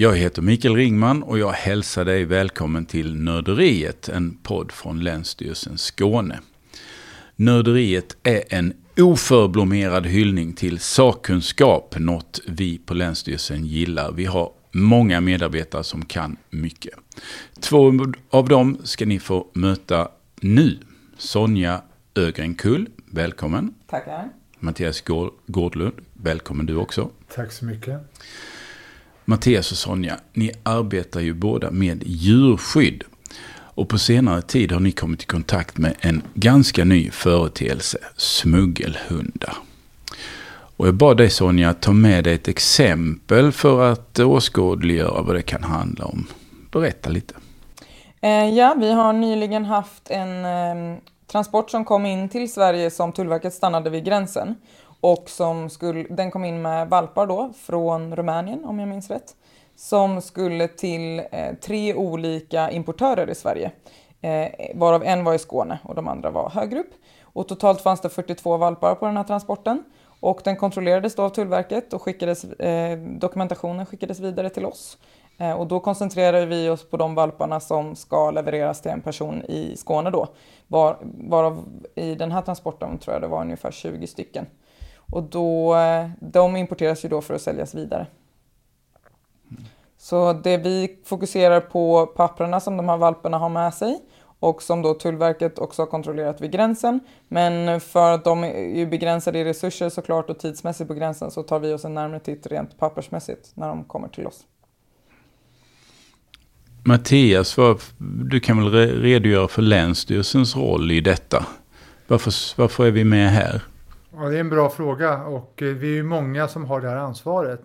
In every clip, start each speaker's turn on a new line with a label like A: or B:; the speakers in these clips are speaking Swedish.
A: Jag heter Mikael Ringman och jag hälsar dig välkommen till Nörderiet, en podd från Länsstyrelsen Skåne. Nörderiet är en oförblommerad hyllning till sakkunskap, något vi på Länsstyrelsen gillar. Vi har många medarbetare som kan mycket. Två av dem ska ni få möta nu. Sonja Ögrenkull, välkommen.
B: Tackar.
A: Mattias Gårdlund, välkommen du också.
C: Tack så mycket.
A: Mattias och Sonja, ni arbetar ju båda med djurskydd. Och på senare tid har ni kommit i kontakt med en ganska ny företeelse, smuggelhundar. Och jag bad dig Sonja ta med dig ett exempel för att åskådliggöra vad det kan handla om. Berätta lite.
B: Eh, ja, vi har nyligen haft en eh, transport som kom in till Sverige som Tullverket stannade vid gränsen. Och som skulle, den kom in med valpar då från Rumänien om jag minns rätt. Som skulle till eh, tre olika importörer i Sverige. Eh, varav en var i Skåne och de andra var Högrup. Och totalt fanns det 42 valpar på den här transporten. Och den kontrollerades då av Tullverket och skickades, eh, dokumentationen skickades vidare till oss. Eh, och då koncentrerade vi oss på de valparna som ska levereras till en person i Skåne då. Var, varav i den här transporten tror jag det var ungefär 20 stycken. Och då, de importeras ju då för att säljas vidare. Så det vi fokuserar på papperna som de här valparna har med sig och som då Tullverket också har kontrollerat vid gränsen. Men för att de är ju begränsade i resurser såklart och tidsmässigt på gränsen så tar vi oss en närmare titt rent pappersmässigt när de kommer till oss.
A: Mattias, du kan väl redogöra för Länsstyrelsens roll i detta? Varför, varför är vi med här?
C: Ja, det är en bra fråga och eh, vi är många som har det här ansvaret.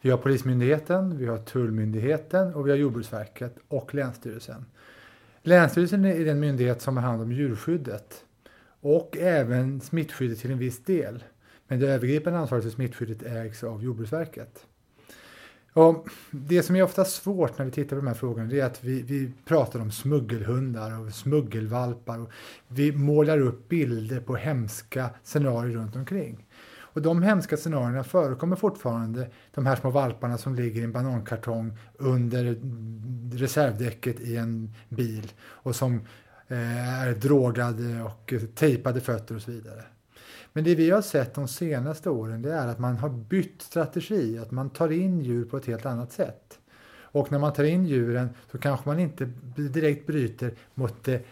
C: Vi har Polismyndigheten, vi har Tullmyndigheten och vi har Jordbruksverket och Länsstyrelsen. Länsstyrelsen är den myndighet som har hand om djurskyddet och även smittskyddet till en viss del. Men det övergripande ansvaret för smittskyddet ägs av Jordbruksverket. Och det som är ofta svårt när vi tittar på de här frågorna är att vi, vi pratar om smuggelhundar och smuggelvalpar. Och vi målar upp bilder på hemska scenarier runt omkring. Och de hemska scenarierna förekommer fortfarande. De här små valparna som ligger i en banankartong under reservdäcket i en bil och som eh, är drogade och tejpade fötter och så vidare. Men det vi har sett de senaste åren det är att man har bytt strategi, att man tar in djur på ett helt annat sätt. Och när man tar in djuren så kanske man inte direkt bryter mot det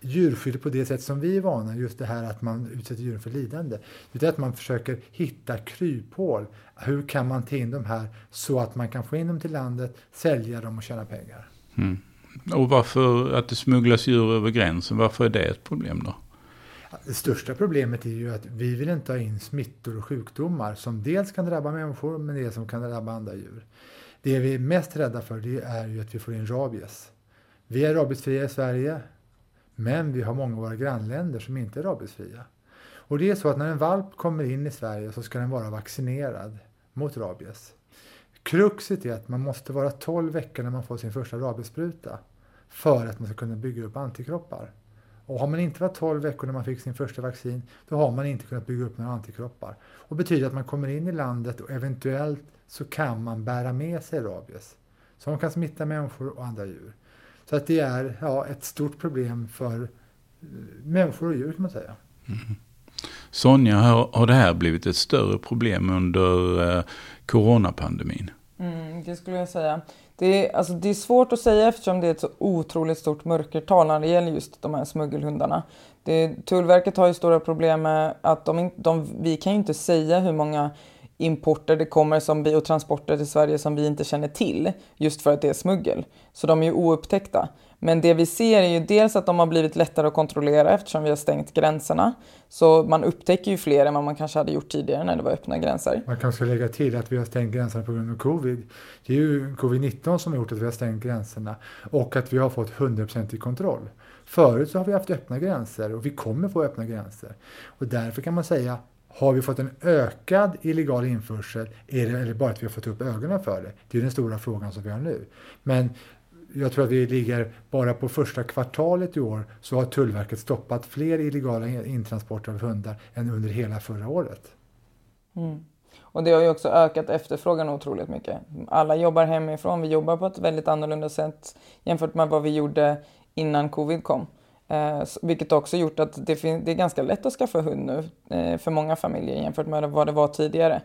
C: djurskyddet på det sätt som vi är vana, just det här att man utsätter djuren för lidande. Utan att man försöker hitta kryphål. Hur kan man ta in de här så att man kan få in dem till landet, sälja dem och tjäna pengar.
A: Mm. Och varför att det smugglas djur över gränsen, varför är det ett problem då?
C: Det största problemet är ju att vi vill inte ha in smittor och sjukdomar som dels kan drabba människor men dels som kan drabba andra djur. Det vi är mest rädda för det är ju att vi får in rabies. Vi är rabiesfria i Sverige men vi har många av våra grannländer som inte är rabiesfria. Och det är så att när en valp kommer in i Sverige så ska den vara vaccinerad mot rabies. Kruxet är att man måste vara 12 veckor när man får sin första rabiesspruta för att man ska kunna bygga upp antikroppar. Och har man inte varit 12 veckor när man fick sin första vaccin, då har man inte kunnat bygga upp några antikroppar. Och betyder att man kommer in i landet och eventuellt så kan man bära med sig rabies. Som kan smitta människor och andra djur. Så att det är ja, ett stort problem för eh, människor och djur kan man säga. Mm.
A: Sonja, har, har det här blivit ett större problem under eh, coronapandemin?
B: Mm, det skulle jag säga. Det är, alltså, det är svårt att säga eftersom det är ett så otroligt stort mörkertal när det gäller just de här smuggelhundarna. Det, Tullverket har ju stora problem med att de, de, vi kan ju inte säga hur många importer det kommer som vi, och transporter till Sverige som vi inte känner till just för att det är smuggel. Så de är ju oupptäckta. Men det vi ser är ju dels att de har blivit lättare att kontrollera eftersom vi har stängt gränserna. Så man upptäcker ju fler än vad man kanske hade gjort tidigare när det var öppna gränser.
C: Man kanske ska lägga till att vi har stängt gränserna på grund av covid. Det är ju covid-19 som har gjort att vi har stängt gränserna och att vi har fått 100% kontroll. Förut så har vi haft öppna gränser och vi kommer få öppna gränser. Och därför kan man säga har vi fått en ökad illegal införsel är det, eller bara att vi har fått upp ögonen för det? Det är den stora frågan som vi har nu. Men jag tror att vi ligger, bara på första kvartalet i år så har Tullverket stoppat fler illegala intransporter av hundar än under hela förra året.
B: Mm. Och det har ju också ökat efterfrågan otroligt mycket. Alla jobbar hemifrån, vi jobbar på ett väldigt annorlunda sätt jämfört med vad vi gjorde innan covid kom. Eh, vilket också gjort att det, det, är ganska lätt att skaffa hund nu eh, för många familjer jämfört med vad det var tidigare.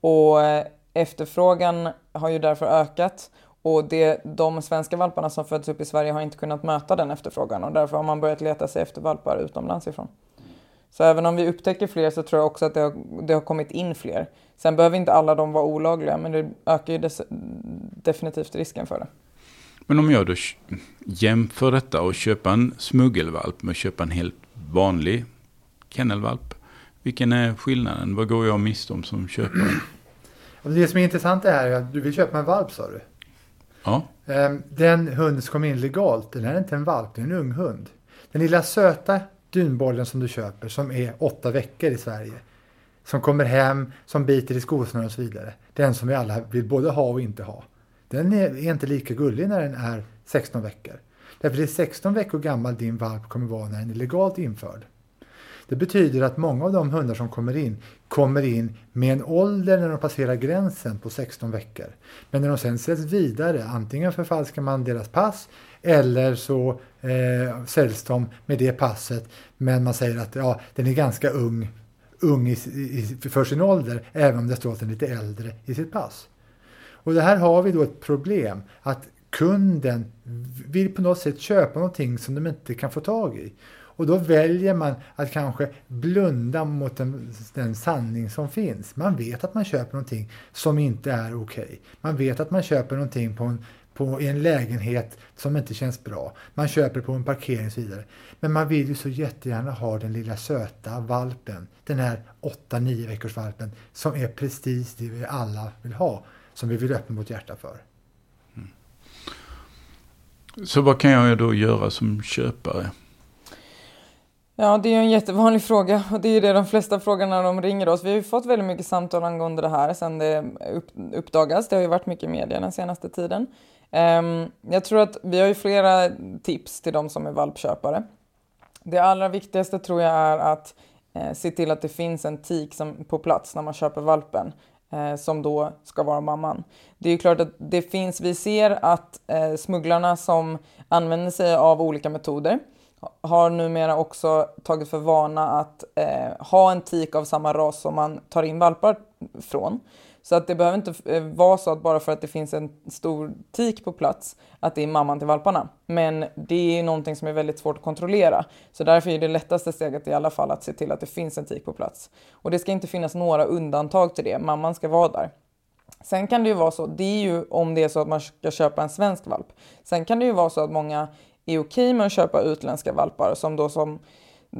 B: Och eh, efterfrågan har ju därför ökat och det, de svenska valparna som föds upp i Sverige har inte kunnat möta den efterfrågan och därför har man börjat leta sig efter valpar utomlands ifrån. Så även om vi upptäcker fler så tror jag också att det har, det har kommit in fler. Sen behöver inte alla de vara olagliga men det ökar ju des, definitivt risken för det.
A: Men om jag då jämför detta och köper en smuggelvalp med att köpa en helt vanlig kennelvalp. Vilken är skillnaden? Vad går jag miste om som köpare?
C: Det som är intressant är att du vill köpa en valp sa du.
A: Ja.
C: Ehm, den hund som kom in legalt, den är inte en valp, det är en ung hund. Den lilla söta dunbollen som du köper som är åtta veckor i Sverige. Som kommer hem, som biter i skosnören och så vidare. Den som vi alla vill både ha och inte ha. Den är inte lika gullig när den är 16 veckor. Därför det är 16 veckor gammal din valp kommer vara när den är legalt införd. Det betyder att många av de hundar som kommer in kommer in med en ålder när de passerar gränsen på 16 veckor. Men när de sen säljs vidare, antingen förfalskar man deras pass eller så eh, säljs de med det passet men man säger att ja, den är ganska ung, ung i, i, för sin ålder även om det står att den är lite äldre i sitt pass. Och det här har vi då ett problem att kunden vill på något sätt köpa någonting som de inte kan få tag i. Och då väljer man att kanske blunda mot den, den sanning som finns. Man vet att man köper någonting som inte är okej. Okay. Man vet att man köper någonting på en, på en lägenhet som inte känns bra. Man köper på en parkering och så vidare. Men man vill ju så jättegärna ha den lilla söta valpen. Den här 8-9 veckors valpen som är precis det vi alla vill ha. Som vi vill öppna vårt hjärta för. Mm.
A: Så vad kan jag då göra som köpare?
B: Ja, det är ju en jättevanlig fråga och det är det de flesta frågar när de ringer oss. Vi har ju fått väldigt mycket samtal angående det här sedan det uppdagas. Det har ju varit mycket i media den senaste tiden. Ehm, jag tror att vi har ju flera tips till de som är valpköpare. Det allra viktigaste tror jag är att eh, se till att det finns en tik som, på plats när man köper valpen eh, som då ska vara mamman. Det är ju klart att det finns, vi ser att eh, smugglarna som använder sig av olika metoder har numera också tagit för vana att eh, ha en tik av samma ras som man tar in valpar från. Så att det behöver inte eh, vara så att bara för att det finns en stor tik på plats att det är mamman till valparna. Men det är någonting som är väldigt svårt att kontrollera. Så därför är det lättaste steget i alla fall att se till att det finns en tik på plats. Och det ska inte finnas några undantag till det. Mamman ska vara där. Sen kan det ju vara så, det är ju om det är så att man ska köpa en svensk valp. Sen kan det ju vara så att många är okej med att köpa utländska valpar som då som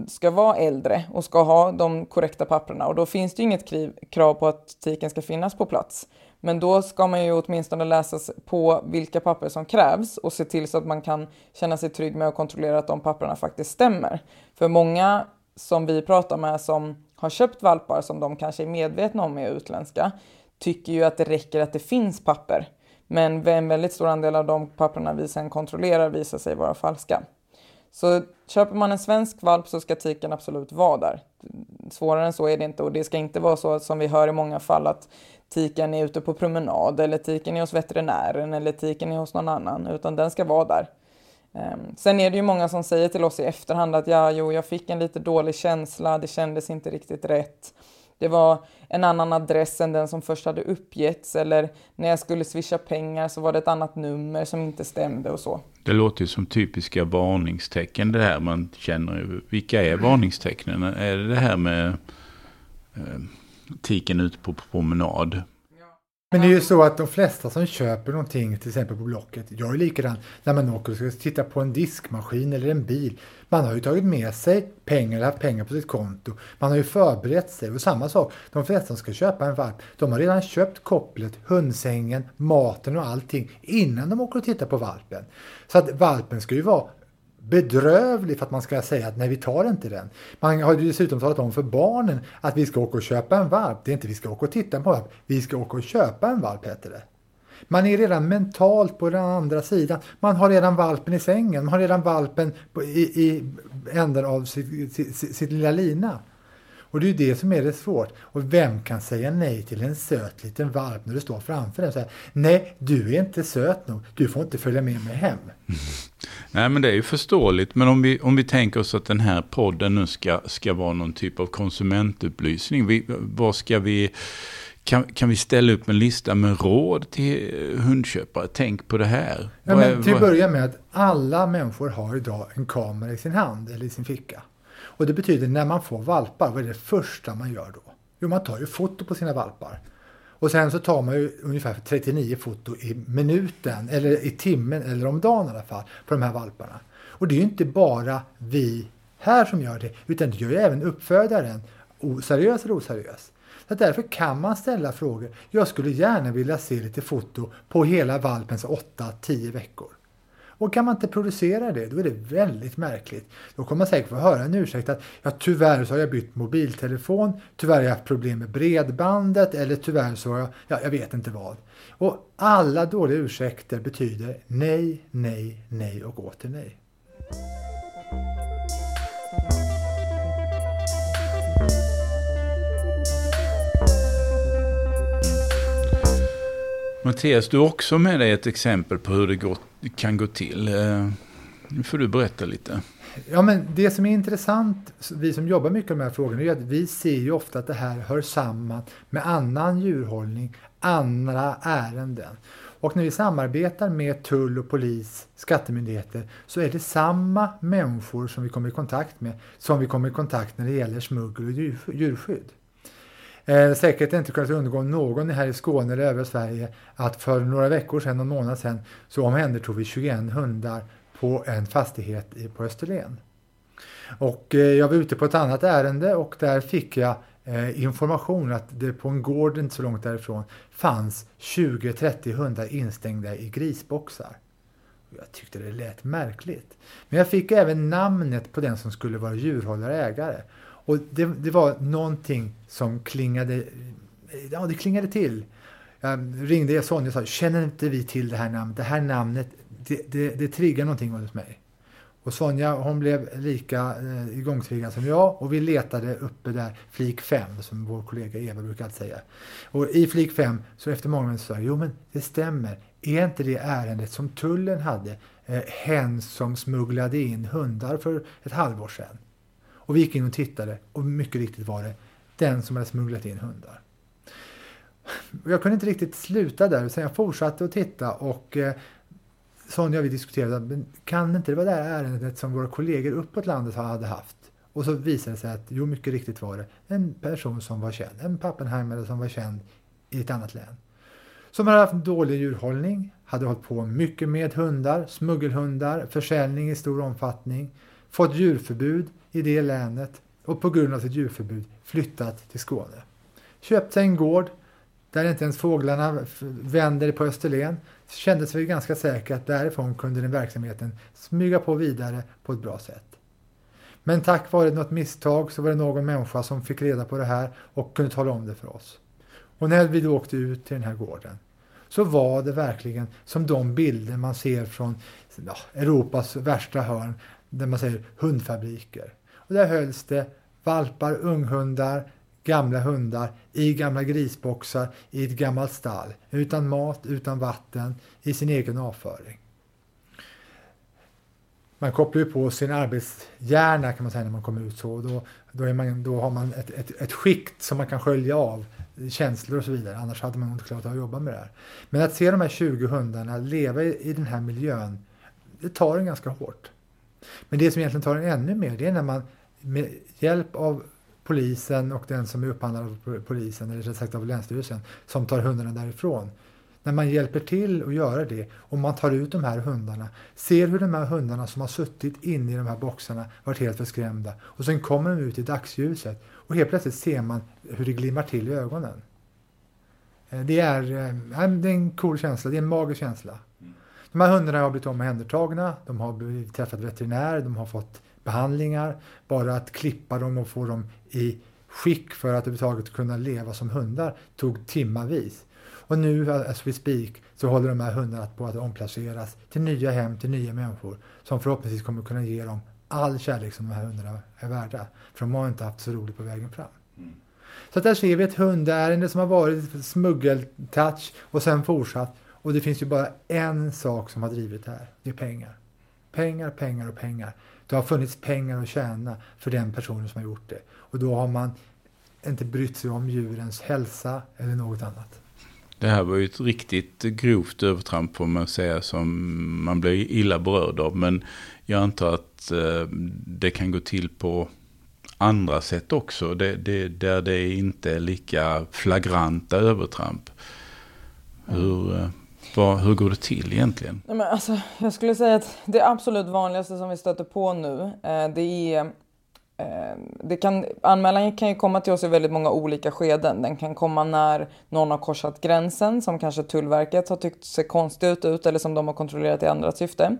B: ska vara äldre och ska ha de korrekta papperna och då finns det ju inget krav på att tiken ska finnas på plats. Men då ska man ju åtminstone läsa på vilka papper som krävs och se till så att man kan känna sig trygg med att kontrollera att de papperna faktiskt stämmer. För många som vi pratar med som har köpt valpar som de kanske är medvetna om är utländska tycker ju att det räcker att det finns papper. Men en väldigt stor andel av de papperna vi sen kontrollerar visar sig vara falska. Så köper man en svensk valp så ska tiken absolut vara där. Svårare än så är det inte och det ska inte vara så som vi hör i många fall att tiken är ute på promenad eller tiken är hos veterinären eller tiken är hos någon annan utan den ska vara där. Ehm, sen är det ju många som säger till oss i efterhand att ja, jo, jag fick en lite dålig känsla, det kändes inte riktigt rätt det var en annan adress än den som först hade uppgetts eller när jag skulle swisha pengar så var det ett annat nummer som inte stämde och så.
A: Det låter ju som typiska varningstecken det här man känner. Vilka är varningstecknen? Är det det här med eh, tiken ute på promenad?
C: Men det är ju så att de flesta som köper någonting, till exempel på Blocket, gör ju likadant när man åker och ska titta på en diskmaskin eller en bil. Man har ju tagit med sig pengar eller haft pengar på sitt konto. Man har ju förberett sig. Och samma sak, de flesta som ska köpa en valp, de har redan köpt kopplet, hundsängen, maten och allting innan de åker och tittar på valpen. Så att valpen ska ju vara bedrövlig för att man ska säga att nej vi tar inte den. Man har ju dessutom talat om för barnen att vi ska åka och köpa en valp. Det är inte vi ska åka och titta på valp, vi ska åka och köpa en valp heter det. Man är redan mentalt på den andra sidan. Man har redan valpen i sängen, man har redan valpen på, i, i änden av sitt, sitt, sitt lilla lina. Och det är ju det som är det svårt. Och vem kan säga nej till en söt liten valp när du står framför den och säger nej, du är inte söt nog, du får inte följa med mig hem.
A: Nej men det är ju förståeligt. Men om vi, om vi tänker oss att den här podden nu ska, ska vara någon typ av konsumentupplysning. Vi, vad ska vi, kan, kan vi ställa upp en lista med råd till hundköpare? Tänk på det här.
C: Ja, men till att börja med att alla människor har idag en kamera i sin hand eller i sin ficka. Och det betyder när man får valpar, vad är det första man gör då? Jo, man tar ju foto på sina valpar. Och sen så tar man ju ungefär 39 foto i minuten, eller i timmen, eller om dagen i alla fall, på de här valparna. Och det är ju inte bara vi här som gör det, utan det gör ju även uppfödaren, oseriös eller oseriös. Så därför kan man ställa frågor. Jag skulle gärna vilja se lite foto på hela valpens 8-10 veckor. Och kan man inte producera det, då är det väldigt märkligt. Då kommer man säkert få höra en ursäkt att ja, tyvärr så har jag bytt mobiltelefon, tyvärr har jag haft problem med bredbandet eller tyvärr så har jag, ja, jag vet inte vad. Och alla dåliga ursäkter betyder nej, nej, nej och åter nej.
A: Mattias, du har också med dig ett exempel på hur det går, kan gå till. Eh, nu får du berätta lite.
C: Ja, men det som är intressant, vi som jobbar mycket med de här frågorna, är att vi ser ju ofta att det här hör samman med annan djurhållning, andra ärenden. Och när vi samarbetar med tull och polis, skattemyndigheter, så är det samma människor som vi kommer i kontakt med som vi kommer i kontakt med när det gäller smuggel och djurskydd. Eh, säkert inte kunnat undgå någon här i Skåne eller övriga Sverige att för några veckor sedan, någon månad sedan, så omhändertog vi 21 hundar på en fastighet på Österlen. Och eh, jag var ute på ett annat ärende och där fick jag eh, information att det på en gård inte så långt därifrån fanns 20-30 hundar instängda i grisboxar. Jag tyckte det lät märkligt. Men jag fick även namnet på den som skulle vara djurhållare ägare. Och det, det, var någonting som klingade, ja det klingade till. Jag ringde Sonja och sa, känner inte vi till det här namnet? Det här namnet, det, det, det triggar någonting hos mig. Och Sonja hon blev lika eh, igångtriggad som jag och vi letade uppe där flik 5 som vår kollega Eva brukar säga. Och i flik 5 så efter många sa jag, jo men det stämmer. Är inte det ärendet som tullen hade, eh, hen som smugglade in hundar för ett halvår sedan? Och vi gick in och tittade och mycket riktigt var det den som hade smugglat in hundar. Jag kunde inte riktigt sluta där, så jag fortsatte att titta och eh, Sonja och vi diskuterade, men kan inte det vara det här ärendet som våra kollegor uppåt landet hade haft? Och så visade det sig att, jo mycket riktigt var det en person som var känd, en pappenheimare som var känd i ett annat län. Som hade haft dålig djurhållning, hade hållit på mycket med hundar, smuggelhundar, försäljning i stor omfattning, fått djurförbud i det länet och på grund av sitt djurförbud flyttat till Skåne. Köpt sig en gård där inte ens fåglarna vänder på Österlen. kändes vi ganska säkra att därifrån kunde den verksamheten smyga på vidare på ett bra sätt. Men tack vare något misstag så var det någon människa som fick reda på det här och kunde tala om det för oss. Och när vi då åkte ut till den här gården så var det verkligen som de bilder man ser från ja, Europas värsta hörn där man säger hundfabriker. Och där hölls det valpar, unghundar, gamla hundar i gamla grisboxar i ett gammalt stall. Utan mat, utan vatten, i sin egen avföring. Man kopplar ju på sin arbetshjärna kan man säga när man kommer ut så. Då, då, man, då har man ett, ett, ett skikt som man kan skölja av känslor och så vidare. Annars hade man inte klarat av att jobba med det här. Men att se de här 20 hundarna leva i, i den här miljön, det tar en ganska hårt. Men det som egentligen tar en ännu mer, det är när man med hjälp av polisen och den som är upphandlad av polisen, eller rätt sagt av Länsstyrelsen, som tar hundarna därifrån. När man hjälper till att göra det och man tar ut de här hundarna, ser hur de här hundarna som har suttit inne i de här boxarna varit helt förskrämda och sen kommer de ut i dagsljuset och helt plötsligt ser man hur det glimmar till i ögonen. Eh, det är, eh, det är en cool känsla, det är en magisk känsla. De här hundarna har blivit omhändertagna, de har träffat veterinär, de har fått behandlingar. Bara att klippa dem och få dem i skick för att överhuvudtaget kunna leva som hundar tog timmavis. Och nu, as we speak, så håller de här hundarna på att omplaceras till nya hem, till nya människor som förhoppningsvis kommer kunna ge dem all kärlek som de här hundarna är värda. För de har inte haft så roligt på vägen fram. Så att där ser vi ett hundärende som har varit smuggeltouch och sen fortsatt. Och det finns ju bara en sak som har drivit det här. Det är pengar. Pengar, pengar och pengar. Det har funnits pengar att tjäna för den personen som har gjort det. Och då har man inte brytt sig om djurens hälsa eller något annat.
A: Det här var ju ett riktigt grovt övertramp får man säga som man blir illa berörd av. Men jag antar att eh, det kan gå till på andra sätt också. Det, det, där det inte är lika flagranta övertramp. Hur, eh, vad, hur går det till egentligen?
B: Nej, men alltså, jag skulle säga att det absolut vanligaste som vi stöter på nu, eh, det är Eh, det kan, anmälan kan ju komma till oss i väldigt många olika skeden. Den kan komma när någon har korsat gränsen som kanske Tullverket har tyckt ser konstigt ut eller som de har kontrollerat i andra syfte.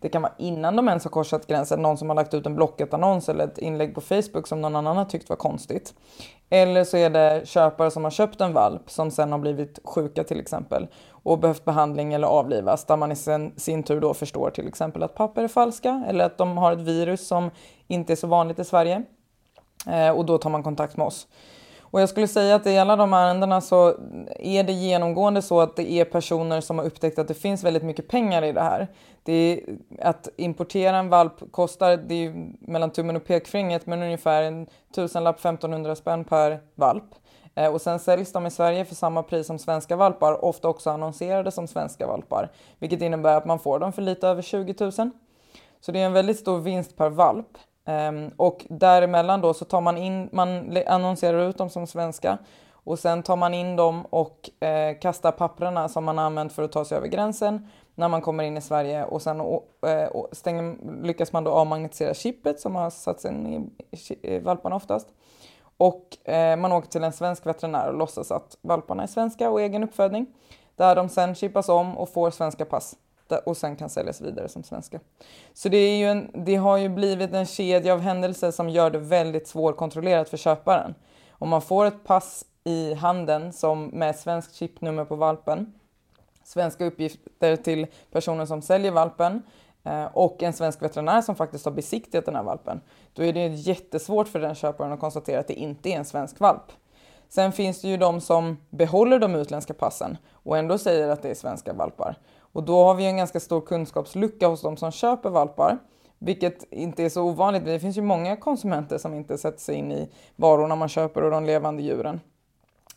B: Det kan vara innan de ens har korsat gränsen, någon som har lagt ut en Blocket-annons eller ett inlägg på Facebook som någon annan har tyckt var konstigt. Eller så är det köpare som har köpt en valp som sen har blivit sjuka till exempel och behövt behandling eller avlivas där man i sin, sin tur då förstår till exempel att papper är falska eller att de har ett virus som inte är så vanligt i Sverige. Eh, och då tar man kontakt med oss. Och jag skulle säga att i alla de ärendena så är det genomgående så att det är personer som har upptäckt att det finns väldigt mycket pengar i det här. Det är, att importera en valp kostar, det är mellan tummen och pekfingret, men ungefär en tusenlapp, 1500 spänn per valp. Eh, och sen säljs de i Sverige för samma pris som svenska valpar, ofta också annonserade som svenska valpar. Vilket innebär att man får dem för lite över 20 000. Så det är en väldigt stor vinst per valp. Um, och däremellan då så tar man in, man annonserar ut dem som svenska och sen tar man in dem och eh, kastar papperna som man har använt för att ta sig över gränsen när man kommer in i Sverige och sen och, eh, och stänger, lyckas man då avmagnetisera chippet som har satts in i, i valparna oftast. Och eh, man åker till en svensk veterinär och låtsas att valparna är svenska och egen uppfödning. Där de sen chippas om och får svenska pass och sen kan säljas vidare som svenska. Så det, är ju en, det har ju blivit en kedja av händelser som gör det väldigt svårkontrollerat för köparen. Om man får ett pass i handen som med svenskt chipnummer på valpen, svenska uppgifter till personen som säljer valpen eh, och en svensk veterinär som faktiskt har besiktigat den här valpen, då är det jättesvårt för den köparen att konstatera att det inte är en svensk valp. Sen finns det ju de som behåller de utländska passen och ändå säger att det är svenska valpar. Och då har vi en ganska stor kunskapslucka hos de som köper valpar. Vilket inte är så ovanligt. Det finns ju många konsumenter som inte sätter sig in i varorna man köper och de levande djuren.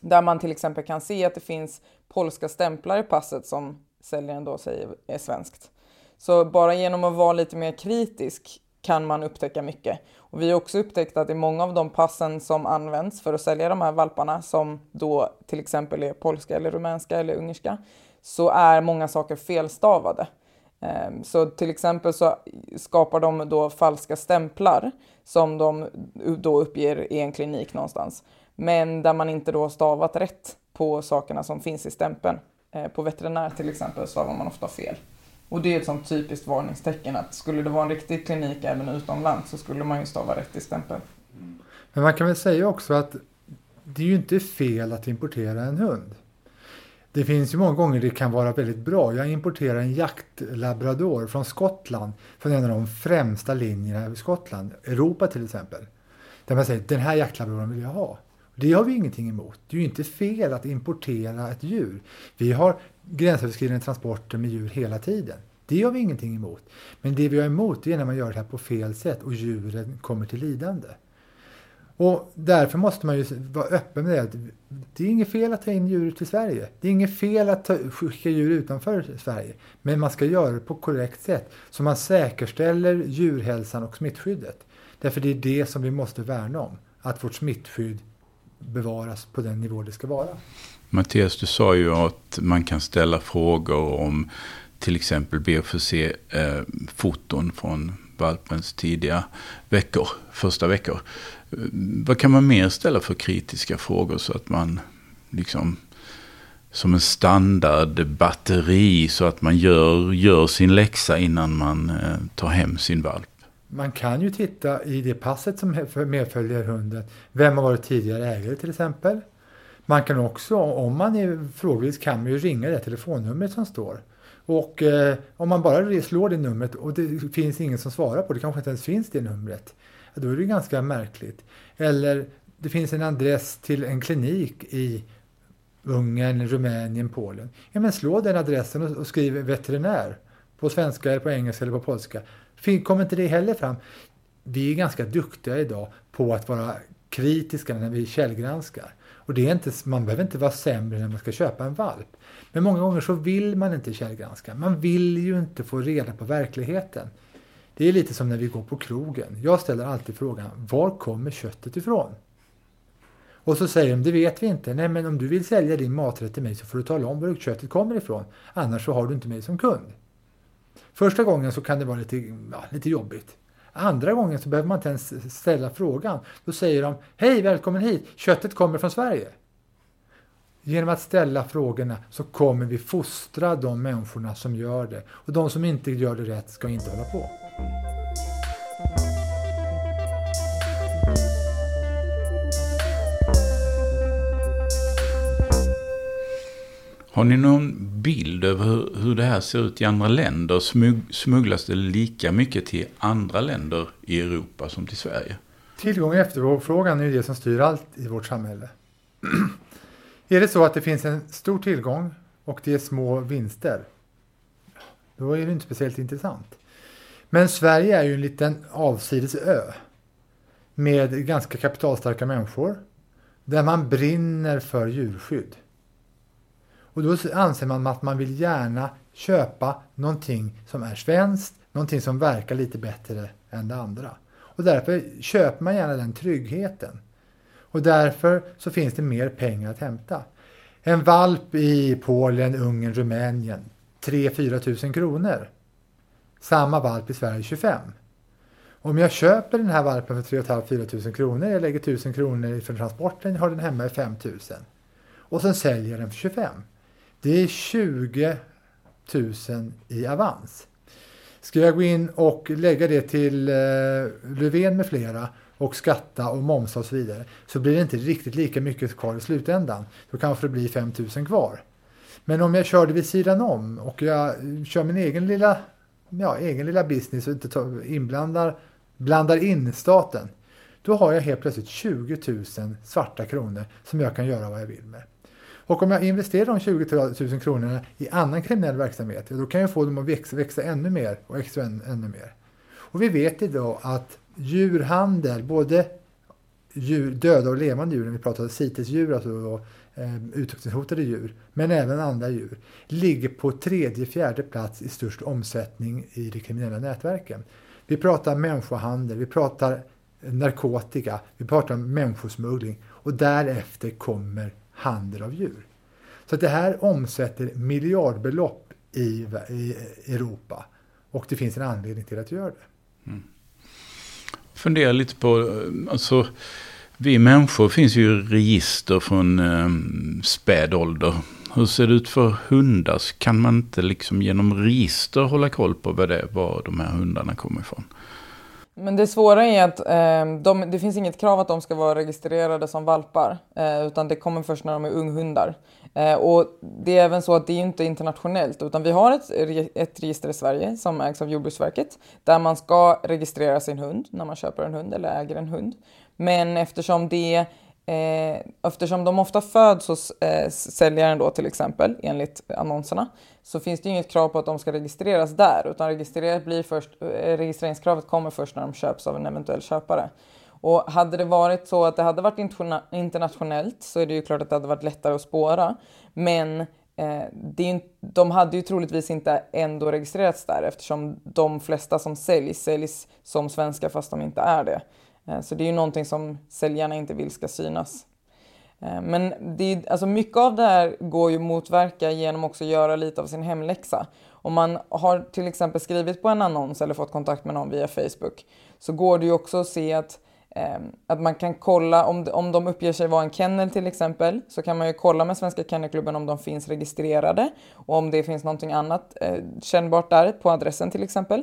B: Där man till exempel kan se att det finns polska stämplar i passet som säljaren då säger är svenskt. Så bara genom att vara lite mer kritisk kan man upptäcka mycket. Och vi har också upptäckt att i många av de passen som används för att sälja de här valparna, som då till exempel är polska eller rumänska eller ungerska, så är många saker felstavade. Ehm, så till exempel så skapar de då falska stämplar som de då uppger i en klinik någonstans. Men där man inte då stavat rätt på sakerna som finns i stämpeln. Eh, på veterinär till exempel stavar man ofta fel. Och det är ett sånt typiskt varningstecken att skulle det vara en riktig klinik även utomlands så skulle man ju stava rätt i stämpeln.
C: Men man kan väl säga också att det är ju inte fel att importera en hund. Det finns ju många gånger det kan vara väldigt bra. Jag importerar en jaktlabrador från Skottland, från en av de främsta linjerna i Skottland, Europa till exempel. Där man säger den här jaktlabradoren vill jag ha. Det har vi ingenting emot. Det är ju inte fel att importera ett djur. Vi har gränsöverskridande transporter med djur hela tiden. Det har vi ingenting emot. Men det vi har emot är när man gör det här på fel sätt och djuren kommer till lidande. Och därför måste man ju vara öppen med det. Det är inget fel att ta in djur till Sverige. Det är inget fel att ta, skicka djur utanför Sverige. Men man ska göra det på korrekt sätt. Så man säkerställer djurhälsan och smittskyddet. Därför det är det som vi måste värna om. Att vårt smittskydd bevaras på den nivå det ska vara.
A: Mattias, du sa ju att man kan ställa frågor om till exempel be att få se eh, foton från valpens tidiga veckor, första veckor. Eh, vad kan man mer ställa för kritiska frågor så att man liksom som en standardbatteri så att man gör, gör sin läxa innan man eh, tar hem sin valp?
C: Man kan ju titta i det passet som medföljer hunden. Vem har varit tidigare ägare till exempel? Man kan också, om man är frågvis, kan man ju ringa det telefonnumret som står. Och eh, om man bara slår det numret och det finns ingen som svarar på det, kanske inte ens finns det numret då är det ganska märkligt. Eller det finns en adress till en klinik i Ungern, Rumänien, Polen. Ja, men slå den adressen och, och skriv veterinär på svenska, eller på engelska eller på polska. Kommer inte det heller fram? Vi är ganska duktiga idag på att vara kritiska när vi källgranskar. Och det är inte, man behöver inte vara sämre när man ska köpa en valp. Men många gånger så vill man inte källgranska. Man vill ju inte få reda på verkligheten. Det är lite som när vi går på krogen. Jag ställer alltid frågan, var kommer köttet ifrån? Och så säger de, det vet vi inte. Nej, men om du vill sälja din maträtt till mig så får du tala om var köttet kommer ifrån. Annars så har du inte mig som kund. Första gången så kan det vara lite, ja, lite jobbigt. Andra gången så behöver man inte ens ställa frågan. Då säger de, hej välkommen hit, köttet kommer från Sverige. Genom att ställa frågorna så kommer vi fostra de människorna som gör det. Och de som inte gör det rätt ska inte hålla på.
A: Har ni någon bild över hur, hur det här ser ut i andra länder? Smug, smugglas det lika mycket till andra länder i Europa som till Sverige?
C: Tillgång och efterfrågan är ju det som styr allt i vårt samhälle. är det så att det finns en stor tillgång och det är små vinster, då är det inte speciellt intressant. Men Sverige är ju en liten avsides ö med ganska kapitalstarka människor där man brinner för djurskydd. Och då anser man att man vill gärna köpa någonting som är svenskt, någonting som verkar lite bättre än det andra. Och därför köper man gärna den tryggheten. Och därför så finns det mer pengar att hämta. En valp i Polen, Ungern, Rumänien 3-4 tusen kronor. Samma valp i Sverige 25. Om jag köper den här valpen för 3 4 kronor, jag lägger 1000 kronor för transporten, jag har den hemma i 5000. Och sen säljer jag den för 25. Det är 20 000 i avans. Ska jag gå in och lägga det till eh, Löfven med flera och skatta och momsa och så vidare så blir det inte riktigt lika mycket kvar i slutändan. Då kanske det blir 5 000 kvar. Men om jag kör det vid sidan om och jag kör min egen lilla, ja, egen lilla business och inte inblandar blandar in staten, då har jag helt plötsligt 20 000 svarta kronor som jag kan göra vad jag vill med. Och om jag investerar de 20 000 kronorna i annan kriminell verksamhet, då kan jag få dem att växa, växa ännu mer och växa än, ännu mer. Och vi vet idag att djurhandel, både djur, döda och levande djur, när vi pratar CITES-djur, alltså eh, utrotningshotade djur, men även andra djur, ligger på tredje, fjärde plats i störst omsättning i de kriminella nätverken. Vi pratar människohandel, vi pratar narkotika, vi pratar människosmuggling och därefter kommer handel av djur. Så det här omsätter miljardbelopp i, i Europa och det finns en anledning till att göra det. Mm.
A: Fundera lite på, eh, alltså vi människor finns ju register från eh, späd ålder. Hur ser det ut för hundar? Kan man inte liksom genom register hålla koll på vad det är, var de här hundarna kommer ifrån?
B: Men det svåra är att eh, de, det finns inget krav att de ska vara registrerade som valpar, eh, utan det kommer först när de är unghundar. Eh, och det är även så att det är inte internationellt, utan vi har ett, ett register i Sverige som ägs av Jordbruksverket, där man ska registrera sin hund när man köper en hund eller äger en hund. Men eftersom det Eh, eftersom de ofta föds hos eh, säljaren då till exempel, enligt annonserna, så finns det inget krav på att de ska registreras där, utan registrerat blir först, eh, registreringskravet kommer först när de köps av en eventuell köpare. Och hade det varit så att det hade varit internationellt så är det ju klart att det hade varit lättare att spåra. Men eh, det, de hade ju troligtvis inte ändå registrerats där eftersom de flesta som säljs säljs som svenska fast de inte är det. Eh, så det är ju någonting som säljarna inte vill ska synas. Eh, men det är, alltså mycket av det här går ju att motverka genom också att göra lite av sin hemläxa. Om man har till exempel skrivit på en annons eller fått kontakt med någon via Facebook så går det ju också att se att, eh, att man kan kolla om, om de uppger sig vara en kennel till exempel så kan man ju kolla med Svenska Kennelklubben om de finns registrerade och om det finns någonting annat eh, kännbart där på adressen till exempel.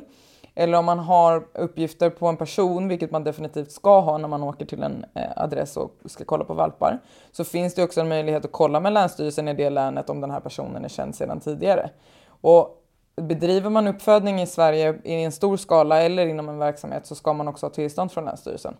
B: Eller om man har uppgifter på en person, vilket man definitivt ska ha när man åker till en eh, adress och ska kolla på valpar, så finns det också en möjlighet att kolla med Länsstyrelsen i det länet om den här personen är känd sedan tidigare. Och bedriver man uppfödning i Sverige i en stor skala eller inom en verksamhet så ska man också ha tillstånd från Länsstyrelsen.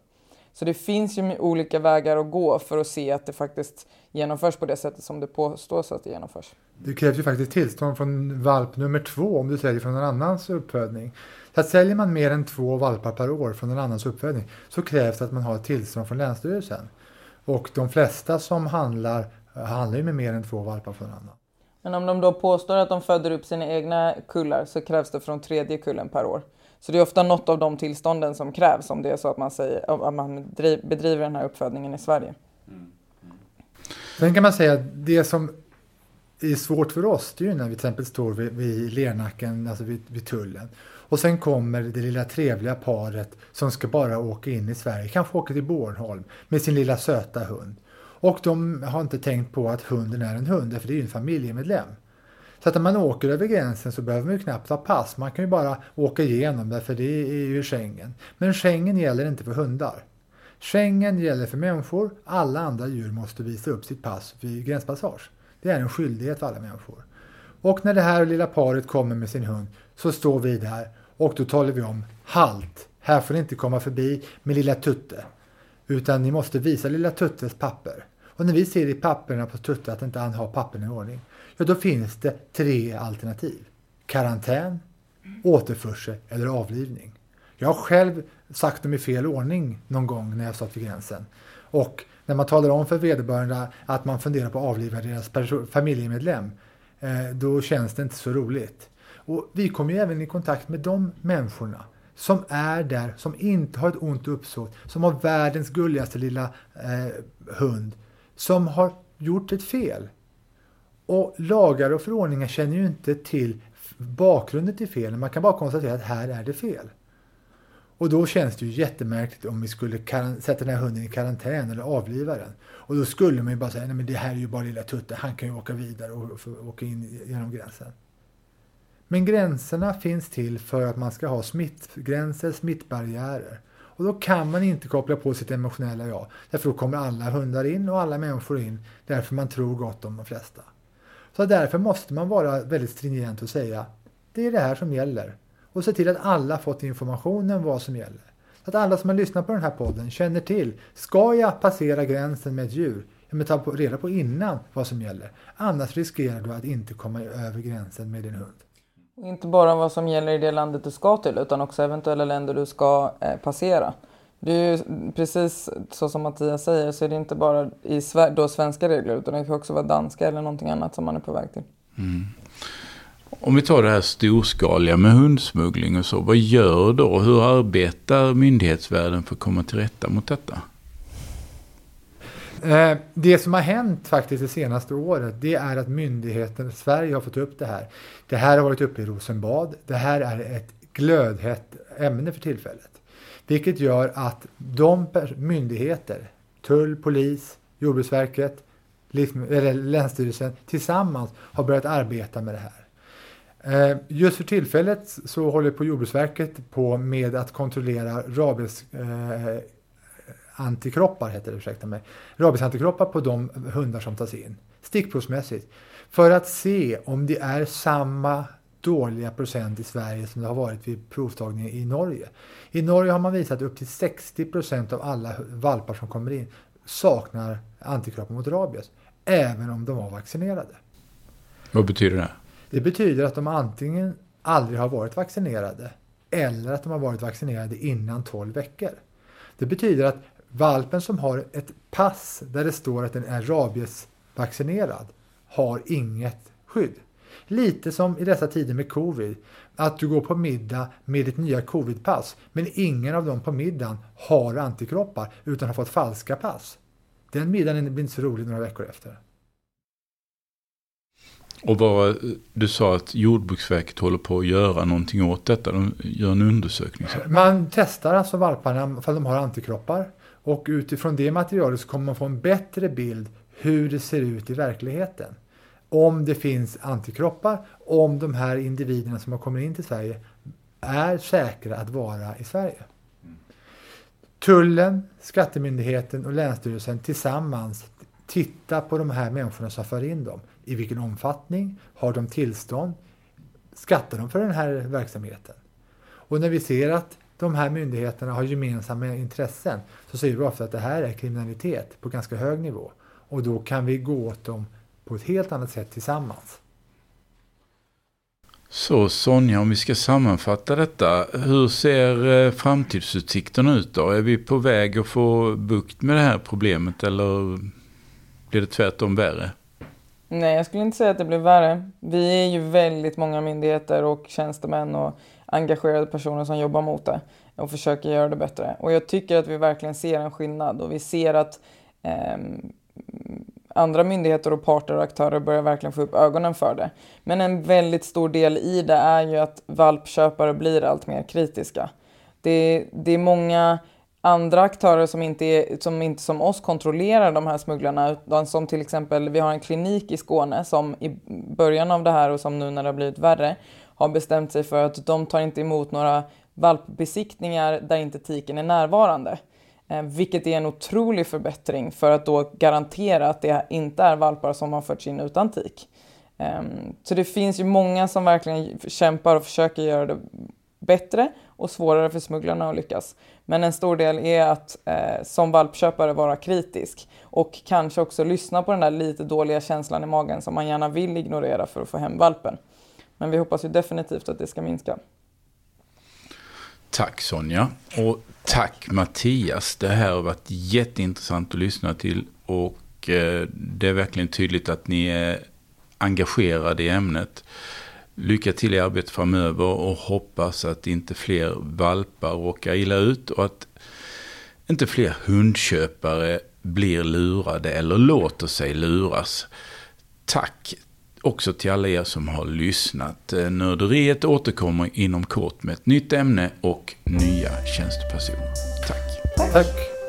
B: Så det finns ju olika vägar att gå för att se att det faktiskt genomförs på det sättet som det påstås att det genomförs.
C: Det krävs ju faktiskt tillstånd från valp nummer två om du säljer från någon annans uppfödning. Så att säljer man mer än två valpar per år från någon annans uppfödning så krävs det att man har ett tillstånd från Länsstyrelsen. Och de flesta som handlar handlar ju med mer än två valpar från någon annan.
B: Men om de då påstår att de föder upp sina egna kullar så krävs det från tredje kullen per år. Så det är ofta något av de tillstånden som krävs om det är så att man, säger, att man bedriver den här uppfödningen i Sverige.
C: Sen kan man säga att det som är svårt för oss, det är ju när vi till exempel står vid, vid Lernacken, alltså vid, vid tullen. Och sen kommer det lilla trevliga paret som ska bara åka in i Sverige, kanske åka till Bornholm med sin lilla söta hund. Och de har inte tänkt på att hunden är en hund, för det är ju en familjemedlem. Så att när man åker över gränsen så behöver man ju knappt ha pass. Man kan ju bara åka igenom därför det är ju Schengen. Men Schengen gäller inte för hundar. Schengen gäller för människor. Alla andra djur måste visa upp sitt pass vid gränspassage. Det är en skyldighet för alla människor. Och när det här lilla paret kommer med sin hund så står vi där och då talar vi om halt. Här får ni inte komma förbi med lilla Tutte. Utan ni måste visa lilla Tuttes papper. Och när vi ser i papperna på Tutte att inte han har papperna i ordning ja då finns det tre alternativ. Karantän, återförsel eller avlivning. Jag har själv sagt dem i fel ordning någon gång när jag satt vid gränsen. Och när man talar om för vederbörande att man funderar på att avliva deras familjemedlem, eh, då känns det inte så roligt. Och vi kommer ju även i kontakt med de människorna som är där, som inte har ett ont uppsåt, som har världens gulligaste lilla eh, hund, som har gjort ett fel. Och lagar och förordningar känner ju inte till bakgrunden till felen. Man kan bara konstatera att här är det fel. Och då känns det ju jättemärkligt om vi skulle sätta den här hunden i karantän eller avliva den. Och då skulle man ju bara säga, nej men det här är ju bara lilla Tutte, han kan ju åka vidare och, och åka in genom gränsen. Men gränserna finns till för att man ska ha smittgränser, smittbarriärer. Och då kan man inte koppla på sitt emotionella jag. Därför då kommer alla hundar in och alla människor in. Därför man tror gott om de flesta. Så därför måste man vara väldigt stringent och säga det är det här som gäller. Och se till att alla fått informationen vad som gäller. Så att alla som har lyssnat på den här podden känner till, ska jag passera gränsen med ett djur? Ja, men ta reda på innan vad som gäller. Annars riskerar du att inte komma över gränsen med din hund.
B: Inte bara vad som gäller i det landet du ska till utan också eventuella länder du ska eh, passera. Det är ju precis så som Mattias säger så är det inte bara i då svenska regler utan det kan också vara danska eller någonting annat som man är på väg till. Mm.
A: Om vi tar det här storskaliga med hundsmuggling och så. Vad gör då? Hur arbetar myndighetsvärlden för att komma till rätta mot detta?
C: Eh, det som har hänt faktiskt det senaste året det är att myndigheten Sverige har fått upp det här. Det här har varit uppe i Rosenbad. Det här är ett glödhett ämne för tillfället. Vilket gör att de myndigheter, tull, polis, Jordbruksverket, eller Länsstyrelsen tillsammans har börjat arbeta med det här. Eh, just för tillfället så håller på Jordbruksverket på med att kontrollera rabies eh, antikroppar, heter det, ursäkta mig, rabiesantikroppar på de hundar som tas in, stickprovsmässigt, för att se om det är samma dåliga procent i Sverige som det har varit vid provtagning i Norge. I Norge har man visat att upp till 60 procent av alla valpar som kommer in saknar antikroppar mot rabies, även om de var vaccinerade.
A: Vad betyder det?
C: Det betyder att de antingen aldrig har varit vaccinerade eller att de har varit vaccinerade innan 12 veckor. Det betyder att valpen som har ett pass där det står att den är rabiesvaccinerad har inget skydd. Lite som i dessa tider med covid, att du går på middag med ditt nya covidpass men ingen av dem på middagen har antikroppar utan har fått falska pass. Den middagen blir inte så rolig några veckor efter.
A: Och vad, du sa att Jordbruksverket håller på att göra någonting åt detta. De gör en undersökning.
C: Man testar alltså valparna för de har antikroppar. Och utifrån det materialet så kommer man få en bättre bild hur det ser ut i verkligheten. Om det finns antikroppar, om de här individerna som har kommit in till Sverige är säkra att vara i Sverige. Tullen, Skattemyndigheten och Länsstyrelsen tillsammans tittar på de här människorna som för in dem. I vilken omfattning? Har de tillstånd? Skattar de för den här verksamheten? Och när vi ser att de här myndigheterna har gemensamma intressen så ser vi ofta att det här är kriminalitet på ganska hög nivå. Och då kan vi gå åt dem på ett helt annat sätt tillsammans.
A: Så Sonja, om vi ska sammanfatta detta. Hur ser eh, framtidsutsikterna ut då? Är vi på väg att få bukt med det här problemet eller blir det tvärtom värre?
B: Nej, jag skulle inte säga att det blir värre. Vi är ju väldigt många myndigheter och tjänstemän och engagerade personer som jobbar mot det och försöker göra det bättre. Och jag tycker att vi verkligen ser en skillnad och vi ser att eh, andra myndigheter och parter och aktörer börjar verkligen få upp ögonen för det. Men en väldigt stor del i det är ju att valpköpare blir allt mer kritiska. Det, det är många andra aktörer som inte, är, som inte som oss kontrollerar de här smugglarna, utan som till exempel, vi har en klinik i Skåne som i början av det här och som nu när det har blivit värre, har bestämt sig för att de tar inte emot några valpbesiktningar där inte tiken är närvarande. Eh, vilket är en otrolig förbättring för att då garantera att det inte är valpar som har förts in utan tik. Eh, så det finns ju många som verkligen kämpar och försöker göra det bättre och svårare för smugglarna att lyckas. Men en stor del är att eh, som valpköpare vara kritisk och kanske också lyssna på den där lite dåliga känslan i magen som man gärna vill ignorera för att få hem valpen. Men vi hoppas ju definitivt att det ska minska.
A: Tack Sonja. Och tack Mattias. Det här har varit jätteintressant att lyssna till. Och eh, det är verkligen tydligt att ni är engagerade i ämnet. Lycka till i arbetet framöver och hoppas att inte fler valpar råkar illa ut och att inte fler hundköpare blir lurade eller låter sig luras. Tack också till alla er som har lyssnat. Eh, nörderiet återkommer inom kort med ett nytt ämne och nya tjänstepersoner. Tack.
C: Tack.